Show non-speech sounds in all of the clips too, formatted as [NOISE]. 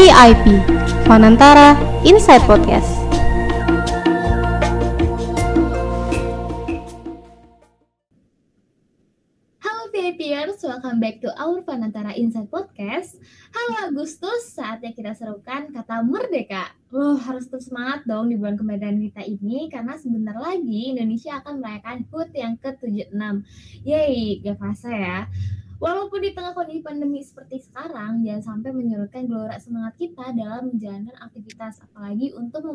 VIP Fanantara Inside Podcast. Halo VIPers, welcome back to our Fanantara Inside Podcast. Halo Agustus, saatnya kita serukan kata merdeka. Lo harus terus semangat dong di bulan kemerdekaan kita ini karena sebentar lagi Indonesia akan merayakan HUT yang ke-76. Yeay, gak kerasa ya. Walaupun di tengah kondisi pandemi seperti sekarang, jangan sampai menyurutkan gelora semangat kita dalam menjalankan aktivitas, apalagi untuk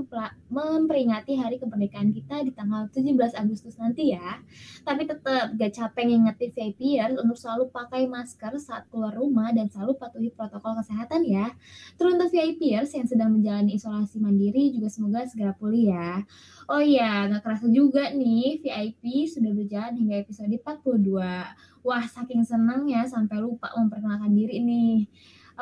memperingati hari kemerdekaan kita di tanggal 17 Agustus nanti ya. Tapi tetap gak capek ngingetin VIPers untuk selalu pakai masker saat keluar rumah dan selalu patuhi protokol kesehatan ya. Teruntuk VIPers yang sedang menjalani isolasi mandiri juga semoga segera pulih ya. Oh iya, gak kerasa juga nih, VIP sudah berjalan hingga episode 42. Wah, saking senangnya sampai lupa memperkenalkan diri nih.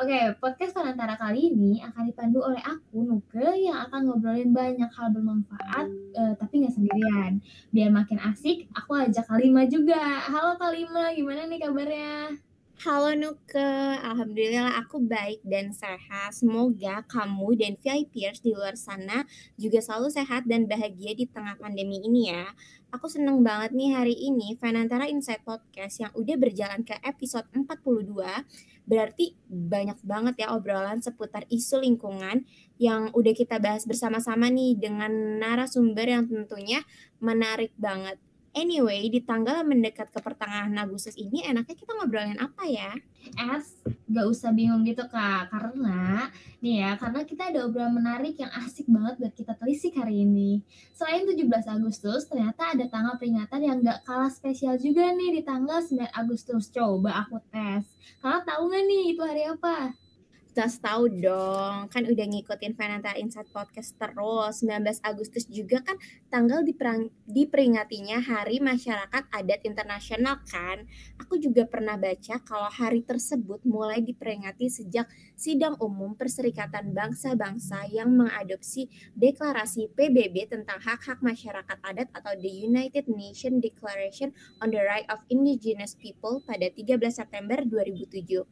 Oke, podcast Fanantara kali ini akan dipandu oleh aku, Nuke, yang akan ngobrolin banyak hal bermanfaat, uh, tapi nggak sendirian. Biar makin asik, aku ajak Kalima juga. Halo Kalima, gimana nih kabarnya? Halo Nuke, Alhamdulillah aku baik dan sehat. Semoga kamu dan VIPers di luar sana juga selalu sehat dan bahagia di tengah pandemi ini ya. Aku seneng banget nih hari ini Fanantara Insight Podcast yang udah berjalan ke episode 42. Berarti banyak banget ya obrolan seputar isu lingkungan yang udah kita bahas bersama-sama nih dengan narasumber yang tentunya menarik banget. Anyway, di tanggal mendekat ke pertengahan Agustus ini enaknya kita ngobrolin apa ya? Es, gak usah bingung gitu kak, karena nih ya, karena kita ada obrolan menarik yang asik banget buat kita telisik hari ini. Selain 17 Agustus, ternyata ada tanggal peringatan yang gak kalah spesial juga nih di tanggal 9 Agustus. Coba aku tes. Kalian tahu gak nih itu hari apa? Jelas tahu dong, kan udah ngikutin Fananta Insight Podcast terus. 19 Agustus juga kan tanggal diperang, diperingatinya Hari Masyarakat Adat Internasional kan. Aku juga pernah baca kalau hari tersebut mulai diperingati sejak Sidang Umum Perserikatan Bangsa-Bangsa yang mengadopsi deklarasi PBB tentang hak-hak masyarakat adat atau the United Nations Declaration on the Right of Indigenous People pada 13 September 2007.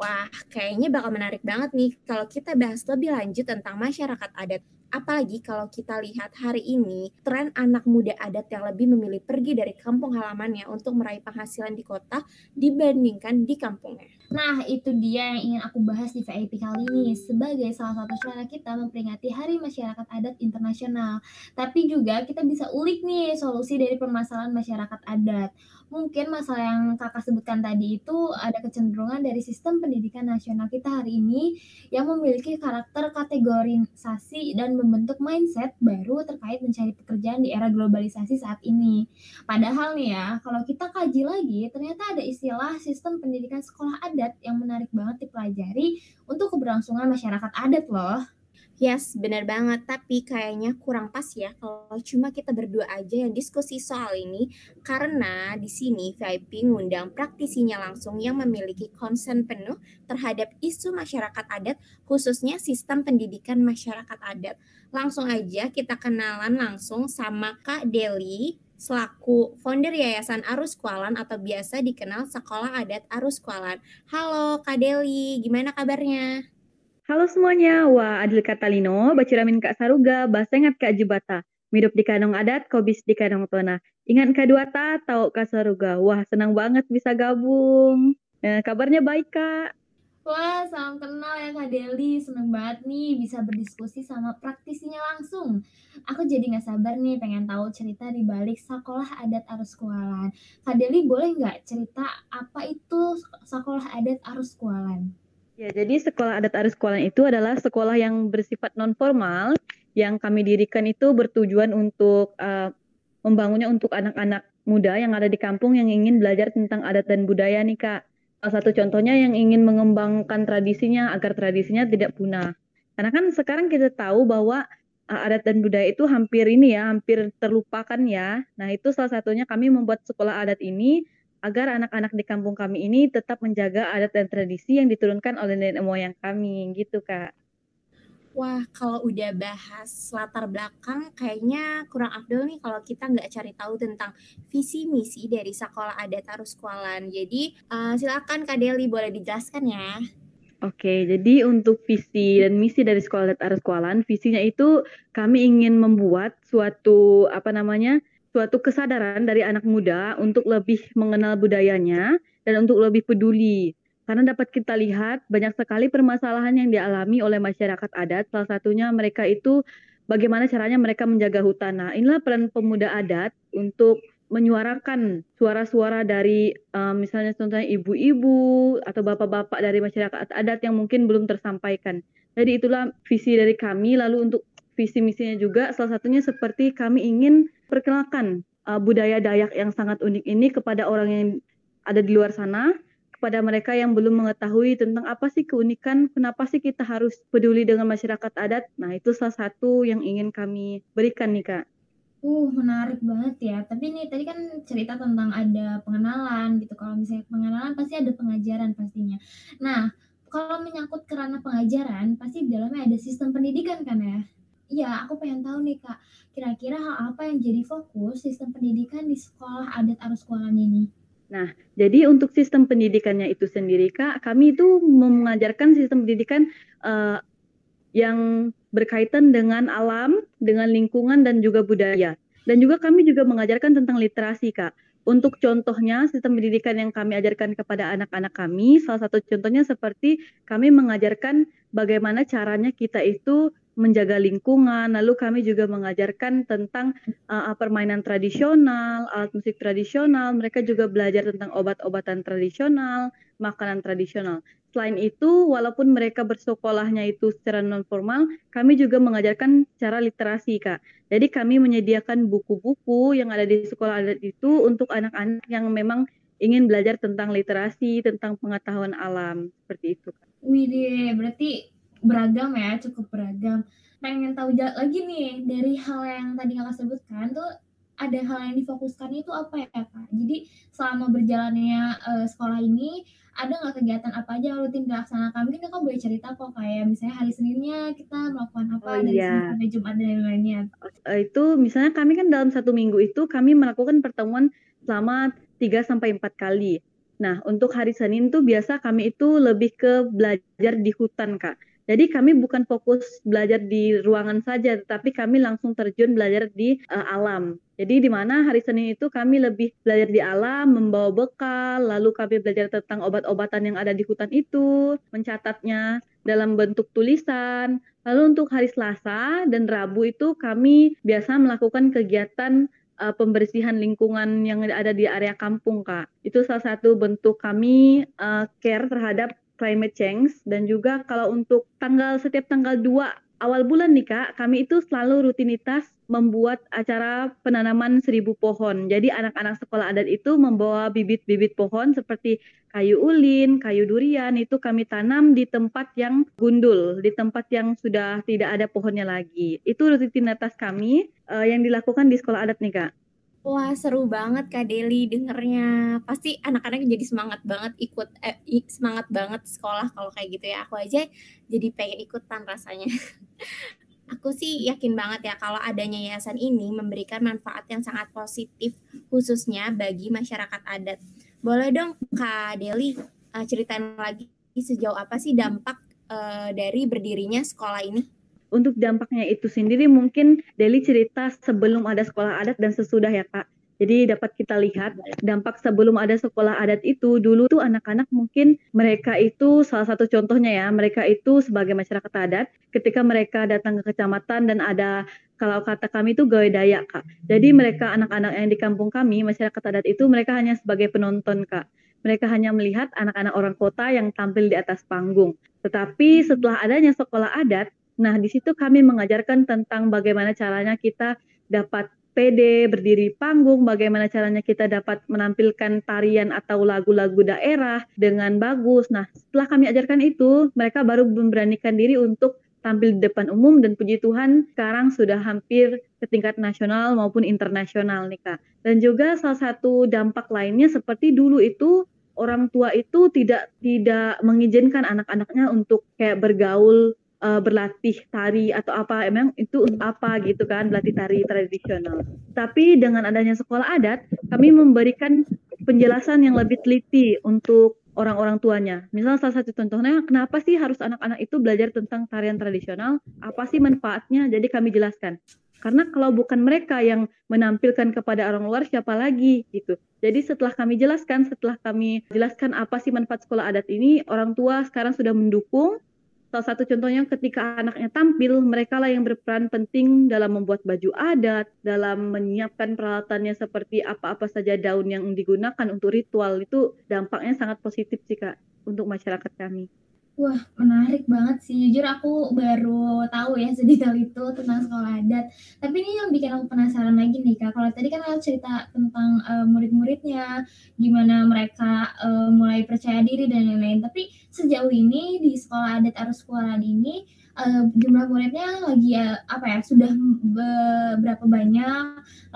Wah, kayaknya bakal menarik banget nih kalau kita bahas lebih lanjut tentang masyarakat adat. Apalagi kalau kita lihat hari ini, tren anak muda adat yang lebih memilih pergi dari kampung halamannya untuk meraih penghasilan di kota dibandingkan di kampungnya. Nah, itu dia yang ingin aku bahas di VIP kali ini sebagai salah satu cara kita memperingati Hari Masyarakat Adat Internasional. Tapi juga kita bisa ulik nih solusi dari permasalahan masyarakat adat mungkin masalah yang kakak sebutkan tadi itu ada kecenderungan dari sistem pendidikan nasional kita hari ini yang memiliki karakter kategorisasi dan membentuk mindset baru terkait mencari pekerjaan di era globalisasi saat ini. Padahal nih ya, kalau kita kaji lagi, ternyata ada istilah sistem pendidikan sekolah adat yang menarik banget dipelajari untuk keberlangsungan masyarakat adat loh. Yes, benar banget. Tapi kayaknya kurang pas ya kalau cuma kita berdua aja yang diskusi soal ini. Karena di sini VIP ngundang praktisinya langsung yang memiliki konsen penuh terhadap isu masyarakat adat, khususnya sistem pendidikan masyarakat adat. Langsung aja kita kenalan langsung sama Kak Deli, selaku founder Yayasan Arus Kualan atau biasa dikenal Sekolah Adat Arus Kualan. Halo Kak Deli, gimana kabarnya? Halo semuanya, wah Adil Katalino, Baciramin Kak Saruga, Basengat Kak Jebata, Mirup di Kanong Adat, Kobis di Kanong Tona. Ingat Kak Duata, tahu Kak Saruga. Wah, senang banget bisa gabung. Eh, kabarnya baik Kak. Wah, salam kenal ya Kak Deli. Seneng banget nih bisa berdiskusi sama praktisinya langsung. Aku jadi gak sabar nih pengen tahu cerita di balik sekolah adat arus kualan. Kak Deli boleh nggak cerita apa itu sekolah adat arus kualan? Ya, jadi sekolah adat Aris Kualan itu adalah sekolah yang bersifat non formal yang kami dirikan itu bertujuan untuk uh, membangunnya untuk anak-anak muda yang ada di kampung yang ingin belajar tentang adat dan budaya nih Kak. Salah satu contohnya yang ingin mengembangkan tradisinya agar tradisinya tidak punah. Karena kan sekarang kita tahu bahwa uh, adat dan budaya itu hampir ini ya, hampir terlupakan ya. Nah, itu salah satunya kami membuat sekolah adat ini agar anak-anak di kampung kami ini tetap menjaga adat dan tradisi yang diturunkan oleh nenek moyang kami gitu kak. Wah, kalau udah bahas latar belakang, kayaknya kurang afdol nih kalau kita nggak cari tahu tentang visi misi dari Sekolah Adat Arus Kualan. Jadi, uh, silakan Kak Deli boleh dijelaskan ya. Oke, jadi untuk visi dan misi dari Sekolah Adat Arus Kualan, visinya itu kami ingin membuat suatu apa namanya suatu kesadaran dari anak muda untuk lebih mengenal budayanya dan untuk lebih peduli. Karena dapat kita lihat banyak sekali permasalahan yang dialami oleh masyarakat adat. Salah satunya mereka itu bagaimana caranya mereka menjaga hutan. Nah, inilah peran pemuda adat untuk menyuarakan suara-suara dari um, misalnya contohnya ibu-ibu atau bapak-bapak dari masyarakat adat yang mungkin belum tersampaikan. Jadi itulah visi dari kami. Lalu untuk visi misinya juga salah satunya seperti kami ingin perkenalkan uh, budaya Dayak yang sangat unik ini kepada orang yang ada di luar sana kepada mereka yang belum mengetahui tentang apa sih keunikan, kenapa sih kita harus peduli dengan masyarakat adat. Nah, itu salah satu yang ingin kami berikan nih, Kak. Uh, menarik banget ya. Tapi nih tadi kan cerita tentang ada pengenalan gitu. Kalau misalnya pengenalan pasti ada pengajaran pastinya. Nah, kalau menyangkut kerana pengajaran, pasti di dalamnya ada sistem pendidikan kan ya? Iya, aku pengen tahu nih Kak, kira-kira hal apa yang jadi fokus sistem pendidikan di sekolah adat arus kualan ini? Nah, jadi untuk sistem pendidikannya itu sendiri, Kak, kami itu mengajarkan sistem pendidikan uh, yang berkaitan dengan alam, dengan lingkungan dan juga budaya. Dan juga kami juga mengajarkan tentang literasi, Kak. Untuk contohnya, sistem pendidikan yang kami ajarkan kepada anak-anak kami, salah satu contohnya seperti kami mengajarkan bagaimana caranya kita itu menjaga lingkungan. Lalu kami juga mengajarkan tentang uh, permainan tradisional, alat musik tradisional. Mereka juga belajar tentang obat-obatan tradisional, makanan tradisional. Selain itu, walaupun mereka bersekolahnya itu secara non formal, kami juga mengajarkan cara literasi, Kak. Jadi kami menyediakan buku-buku yang ada di sekolah adat itu untuk anak-anak yang memang ingin belajar tentang literasi, tentang pengetahuan alam, seperti itu. Kak. Wih, berarti beragam ya, cukup beragam. Pengen tahu lagi nih dari hal yang tadi kakak sebutkan tuh ada hal yang difokuskan itu apa ya kak? Jadi selama berjalannya uh, sekolah ini ada nggak kegiatan apa aja rutin dilaksanakan? Mungkin kakak boleh cerita kok kayak misalnya hari Seninnya kita melakukan apa oh, dari iya. Senin sampai Jumat dan lain-lainnya. Uh, itu misalnya kami kan dalam satu minggu itu kami melakukan pertemuan selama 3 sampai empat kali. Nah, untuk hari Senin tuh biasa kami itu lebih ke belajar di hutan, Kak. Jadi kami bukan fokus belajar di ruangan saja, tetapi kami langsung terjun belajar di uh, alam. Jadi di mana hari Senin itu kami lebih belajar di alam, membawa bekal, lalu kami belajar tentang obat-obatan yang ada di hutan itu, mencatatnya dalam bentuk tulisan. Lalu untuk hari Selasa dan Rabu itu kami biasa melakukan kegiatan uh, pembersihan lingkungan yang ada di area kampung, Kak. Itu salah satu bentuk kami uh, care terhadap climate change dan juga kalau untuk tanggal setiap tanggal 2 awal bulan nih Kak, kami itu selalu rutinitas membuat acara penanaman seribu pohon. Jadi anak-anak sekolah adat itu membawa bibit-bibit pohon seperti kayu ulin, kayu durian itu kami tanam di tempat yang gundul, di tempat yang sudah tidak ada pohonnya lagi. Itu rutinitas kami uh, yang dilakukan di sekolah adat nih Kak. Wah, seru banget Kak Deli dengernya. Pasti anak-anak jadi semangat banget ikut eh, semangat banget sekolah kalau kayak gitu ya. Aku aja jadi pengen ikutan rasanya. [LAUGHS] Aku sih yakin banget ya kalau adanya yayasan ini memberikan manfaat yang sangat positif khususnya bagi masyarakat adat. Boleh dong Kak Deli uh, ceritain lagi sejauh apa sih dampak uh, dari berdirinya sekolah ini? Untuk dampaknya itu sendiri mungkin Deli cerita sebelum ada sekolah adat dan sesudah ya Kak. Jadi dapat kita lihat dampak sebelum ada sekolah adat itu dulu tuh anak-anak mungkin mereka itu salah satu contohnya ya mereka itu sebagai masyarakat adat ketika mereka datang ke kecamatan dan ada kalau kata kami itu gawe dayak kak. Jadi mereka anak-anak yang di kampung kami masyarakat adat itu mereka hanya sebagai penonton kak. Mereka hanya melihat anak-anak orang kota yang tampil di atas panggung. Tetapi setelah adanya sekolah adat Nah, di situ kami mengajarkan tentang bagaimana caranya kita dapat PD, berdiri panggung, bagaimana caranya kita dapat menampilkan tarian atau lagu-lagu daerah dengan bagus. Nah, setelah kami ajarkan itu, mereka baru memberanikan diri untuk tampil di depan umum dan puji Tuhan sekarang sudah hampir ke tingkat nasional maupun internasional nih Kak. Dan juga salah satu dampak lainnya seperti dulu itu orang tua itu tidak tidak mengizinkan anak-anaknya untuk kayak bergaul uh, berlatih tari atau apa emang itu apa gitu kan berlatih tari tradisional. Tapi dengan adanya sekolah adat, kami memberikan penjelasan yang lebih teliti untuk orang-orang tuanya. Misal salah satu contohnya, kenapa sih harus anak-anak itu belajar tentang tarian tradisional? Apa sih manfaatnya? Jadi kami jelaskan. Karena kalau bukan mereka yang menampilkan kepada orang luar, siapa lagi gitu. Jadi setelah kami jelaskan, setelah kami jelaskan apa sih manfaat sekolah adat ini, orang tua sekarang sudah mendukung. Salah satu contohnya ketika anaknya tampil, mereka lah yang berperan penting dalam membuat baju adat, dalam menyiapkan peralatannya seperti apa-apa saja daun yang digunakan untuk ritual. Itu dampaknya sangat positif sih Kak untuk masyarakat kami. Wah, menarik banget sih. Jujur aku baru tahu ya sedetail itu tentang sekolah adat. Tapi ini yang bikin aku penasaran lagi nih, Kak. Kalau tadi kan aku cerita tentang uh, murid-muridnya, gimana mereka uh, mulai percaya diri dan lain-lain. Tapi sejauh ini di sekolah adat arus sekolah ini uh, jumlah muridnya lagi ya apa ya sudah berapa banyak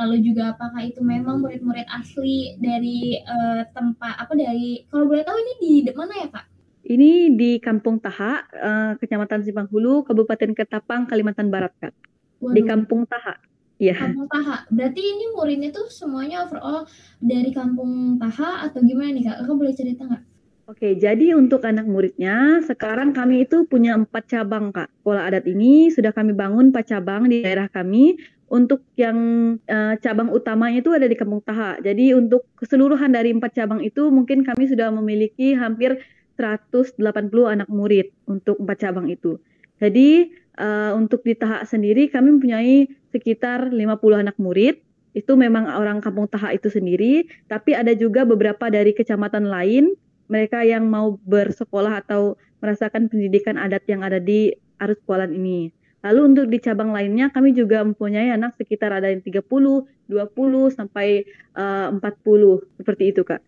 lalu juga apakah itu memang murid-murid asli dari uh, tempat apa dari kalau boleh tahu ini di mana ya kak ini di Kampung Taha, uh, Kecamatan Simpang Hulu, Kabupaten Ketapang, Kalimantan Barat, Kak. Waduh. Di Kampung Taha. Iya. Kampung Taha. Berarti ini muridnya tuh semuanya overall dari Kampung Taha atau gimana nih, Kak? Kakak boleh cerita nggak? Oke, jadi untuk anak muridnya, sekarang kami itu punya empat cabang, Kak. Pola adat ini sudah kami bangun empat cabang di daerah kami. Untuk yang uh, cabang utamanya itu ada di Kampung Taha. Jadi untuk keseluruhan dari empat cabang itu mungkin kami sudah memiliki hampir 180 anak murid untuk empat cabang itu. Jadi uh, untuk di Tahak sendiri kami mempunyai sekitar 50 anak murid. Itu memang orang kampung Tahak itu sendiri, tapi ada juga beberapa dari kecamatan lain mereka yang mau bersekolah atau merasakan pendidikan adat yang ada di Arus Kualan ini. Lalu untuk di cabang lainnya kami juga mempunyai anak sekitar ada yang 30, 20 sampai uh, 40 seperti itu, Kak.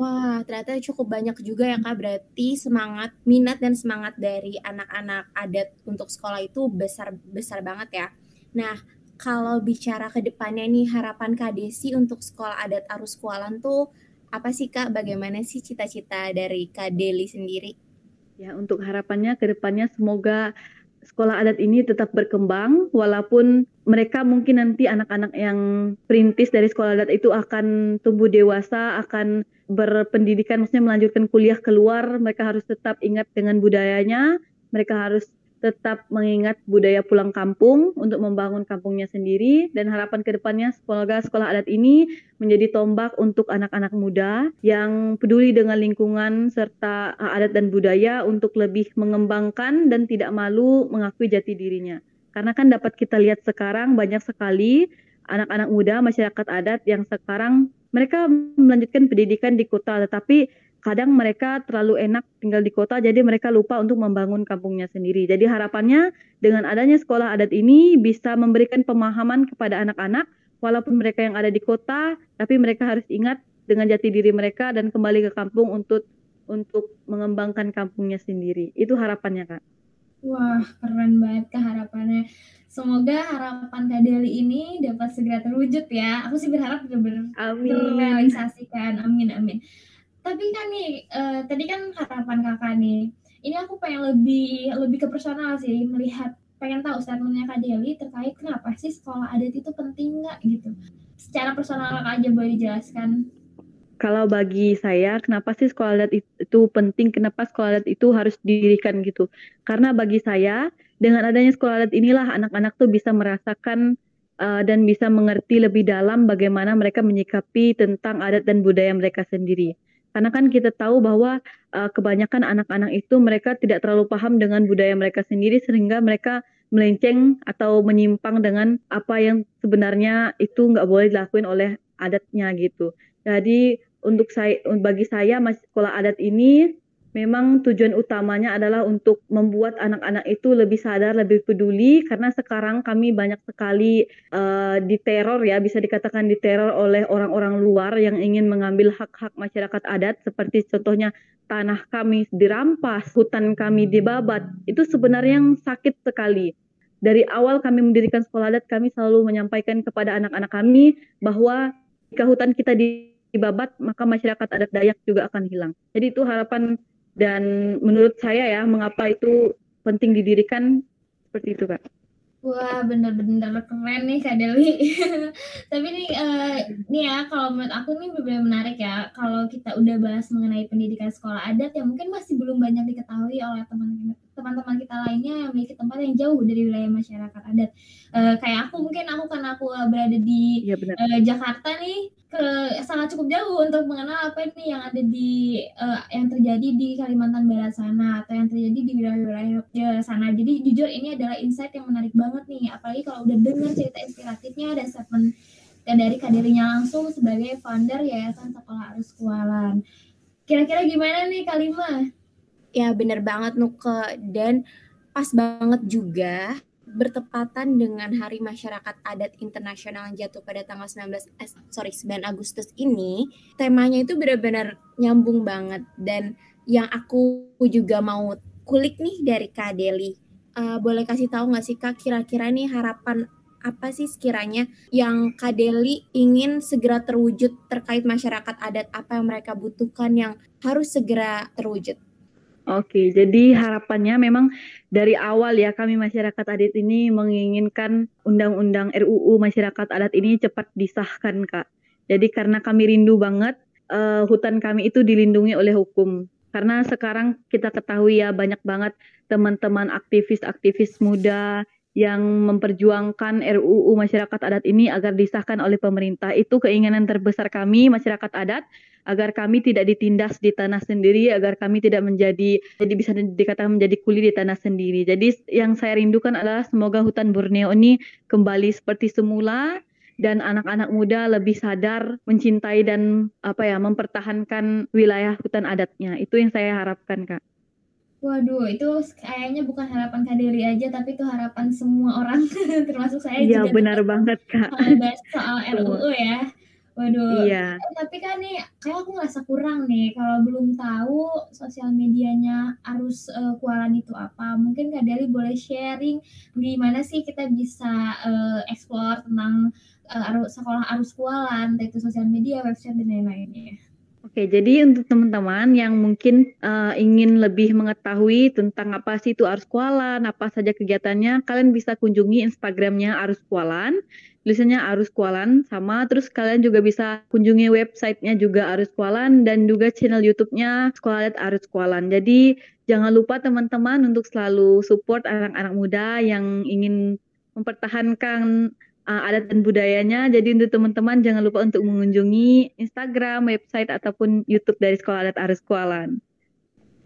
Wah, ternyata cukup banyak juga ya Kak. Berarti semangat, minat dan semangat dari anak-anak adat untuk sekolah itu besar besar banget ya. Nah, kalau bicara ke depannya nih harapan Kak Desi untuk sekolah adat Arus Kualan tuh apa sih Kak? Bagaimana sih cita-cita dari Kak Deli sendiri? Ya, untuk harapannya ke depannya semoga sekolah adat ini tetap berkembang walaupun mereka mungkin nanti anak-anak yang perintis dari sekolah adat itu akan tumbuh dewasa, akan berpendidikan maksudnya melanjutkan kuliah keluar, mereka harus tetap ingat dengan budayanya, mereka harus tetap mengingat budaya pulang kampung untuk membangun kampungnya sendiri dan harapan ke depannya semoga sekolah adat ini menjadi tombak untuk anak-anak muda yang peduli dengan lingkungan serta adat dan budaya untuk lebih mengembangkan dan tidak malu mengakui jati dirinya. Karena kan dapat kita lihat sekarang banyak sekali anak-anak muda masyarakat adat yang sekarang mereka melanjutkan pendidikan di kota tetapi kadang mereka terlalu enak tinggal di kota jadi mereka lupa untuk membangun kampungnya sendiri. Jadi harapannya dengan adanya sekolah adat ini bisa memberikan pemahaman kepada anak-anak walaupun mereka yang ada di kota tapi mereka harus ingat dengan jati diri mereka dan kembali ke kampung untuk untuk mengembangkan kampungnya sendiri. Itu harapannya, Kak. Wah, keren banget Kak harapannya. Semoga harapan Kak Deli ini dapat segera terwujud ya. Aku sih berharap benar-benar terrealisasikan. Amin, amin tapi kan nih uh, tadi kan harapan kakak nih ini aku pengen lebih lebih ke personal sih melihat pengen tahu statementnya Kak Deli terkait kenapa sih sekolah adat itu penting nggak gitu. Secara personal kakak aja boleh dijelaskan. Kalau bagi saya kenapa sih sekolah adat itu penting kenapa sekolah adat itu harus didirikan gitu. Karena bagi saya dengan adanya sekolah adat inilah anak-anak tuh bisa merasakan uh, dan bisa mengerti lebih dalam bagaimana mereka menyikapi tentang adat dan budaya mereka sendiri karena kan kita tahu bahwa uh, kebanyakan anak-anak itu mereka tidak terlalu paham dengan budaya mereka sendiri sehingga mereka melenceng atau menyimpang dengan apa yang sebenarnya itu nggak boleh dilakuin oleh adatnya gitu. Jadi untuk saya bagi saya sekolah adat ini memang tujuan utamanya adalah untuk membuat anak-anak itu lebih sadar, lebih peduli karena sekarang kami banyak sekali uh, diteror ya, bisa dikatakan diteror oleh orang-orang luar yang ingin mengambil hak-hak masyarakat adat seperti contohnya tanah kami dirampas, hutan kami dibabat. Itu sebenarnya yang sakit sekali. Dari awal kami mendirikan sekolah adat, kami selalu menyampaikan kepada anak-anak kami bahwa jika hutan kita dibabat, maka masyarakat adat Dayak juga akan hilang. Jadi itu harapan dan menurut saya ya, mengapa itu penting didirikan seperti itu, Kak. Wah, bener-bener keren nih Kak Deli. [LAUGHS] Tapi nih, uh, nih ya kalau menurut aku nih benar-benar menarik ya, kalau kita udah bahas mengenai pendidikan sekolah adat yang mungkin masih belum banyak diketahui oleh teman-teman teman-teman kita lainnya yang memiliki tempat yang jauh dari wilayah masyarakat adat. Uh, kayak aku mungkin aku karena aku berada di ya, uh, Jakarta nih, ke sangat cukup jauh untuk mengenal apa ini yang ada di uh, yang terjadi di Kalimantan Barat sana atau yang terjadi di wilayah-wilayah sana. Jadi jujur ini adalah insight yang menarik banget nih, apalagi kalau udah dengar cerita inspiratifnya dan statement dan dari kadirinya langsung sebagai founder Yayasan Sekolah Arus Kualan. Kira-kira gimana nih Kalima? Ya bener banget Nuke dan pas banget juga bertepatan dengan Hari Masyarakat Adat Internasional yang jatuh pada tanggal 19 eh, sorry 9 Agustus ini, temanya itu benar-benar nyambung banget dan yang aku juga mau kulik nih dari Kak Deli. Uh, boleh kasih tahu nggak sih Kak kira-kira nih harapan apa sih sekiranya yang Kak Deli ingin segera terwujud terkait masyarakat adat apa yang mereka butuhkan yang harus segera terwujud? Oke, jadi harapannya memang dari awal ya kami masyarakat adat ini menginginkan undang-undang RUU masyarakat adat ini cepat disahkan, Kak. Jadi karena kami rindu banget uh, hutan kami itu dilindungi oleh hukum. Karena sekarang kita ketahui ya banyak banget teman-teman aktivis-aktivis muda yang memperjuangkan RUU masyarakat adat ini agar disahkan oleh pemerintah. Itu keinginan terbesar kami masyarakat adat agar kami tidak ditindas di tanah sendiri, agar kami tidak menjadi jadi bisa dikatakan menjadi kuli di tanah sendiri. Jadi yang saya rindukan adalah semoga hutan Borneo ini kembali seperti semula dan anak-anak muda lebih sadar mencintai dan apa ya mempertahankan wilayah hutan adatnya. Itu yang saya harapkan, Kak. Waduh, itu kayaknya bukan harapan Kadiri aja, tapi itu harapan semua orang, [LAUGHS] termasuk saya Iya, benar banget, Kak. soal RUU ya. Waduh, Iya. eh, tapi kan nih kayak aku ngerasa kurang nih kalau belum tahu sosial medianya Arus uh, Kualan itu apa. Mungkin Kak Deli boleh sharing gimana sih kita bisa uh, explore tentang uh, arus, sekolah Arus Kualan, itu sosial media, website dan lain-lainnya. Oke, jadi untuk teman-teman yang mungkin uh, ingin lebih mengetahui tentang apa sih itu Arus Kualan, apa saja kegiatannya, kalian bisa kunjungi Instagramnya Arus Kualan, tulisannya Arus Kualan sama, terus kalian juga bisa kunjungi websitenya juga Arus Kualan dan juga channel YouTube-nya Sekolah Arus Kualan. Jadi jangan lupa teman-teman untuk selalu support anak-anak muda yang ingin mempertahankan uh, adat dan budayanya. Jadi untuk teman-teman jangan lupa untuk mengunjungi Instagram, website ataupun YouTube dari Sekolah Adat Arus Kualan.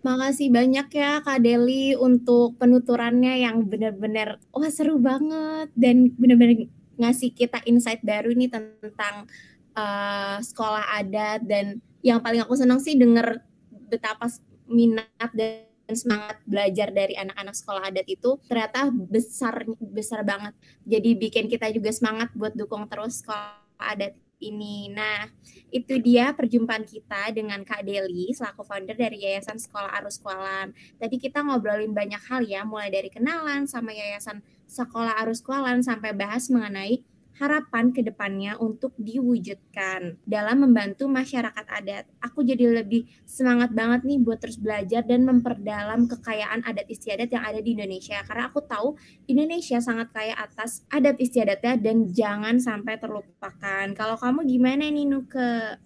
Makasih banyak ya Kak Deli untuk penuturannya yang benar-benar wah seru banget dan benar-benar ngasih kita insight baru nih tentang uh, sekolah adat dan yang paling aku senang sih denger betapa minat dan dan semangat belajar dari anak-anak sekolah adat itu ternyata besar besar banget. Jadi bikin kita juga semangat buat dukung terus sekolah adat ini. Nah, itu dia perjumpaan kita dengan Kak Deli selaku founder dari Yayasan Sekolah Arus Kualan. Tadi kita ngobrolin banyak hal ya, mulai dari kenalan sama Yayasan Sekolah Arus Kualan sampai bahas mengenai harapan ke depannya untuk diwujudkan dalam membantu masyarakat adat. Aku jadi lebih semangat banget nih buat terus belajar dan memperdalam kekayaan adat istiadat yang ada di Indonesia karena aku tahu Indonesia sangat kaya atas adat istiadatnya dan jangan sampai terlupakan. Kalau kamu gimana nih Nuke?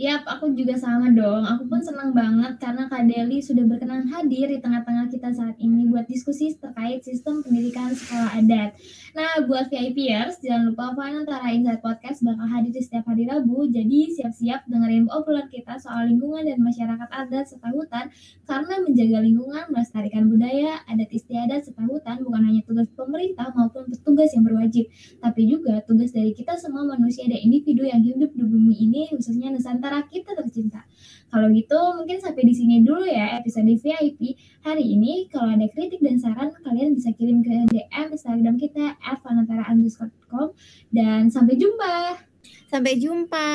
Yap, aku juga sama dong. Aku pun senang banget karena Kak Deli sudah berkenan hadir di tengah-tengah kita saat ini buat diskusi terkait sistem pendidikan sekolah adat. Nah, buat VIPers, jangan lupa Fan Antara Insight Podcast bakal hadir di setiap hari Rabu, jadi siap-siap dengerin obrolan kita soal lingkungan dan masyarakat adat serta hutan, karena menjaga lingkungan, melestarikan budaya, adat istiadat serta hutan bukan hanya tugas pemerintah maupun petugas yang berwajib, tapi juga tugas dari kita semua manusia dan individu yang hidup di bumi ini, khususnya Nusantara antara kita tercinta. Kalau gitu, mungkin sampai di sini dulu ya episode VIP hari ini. Kalau ada kritik dan saran, kalian bisa kirim ke DM Instagram kita @vanantara_com dan sampai jumpa. Sampai jumpa.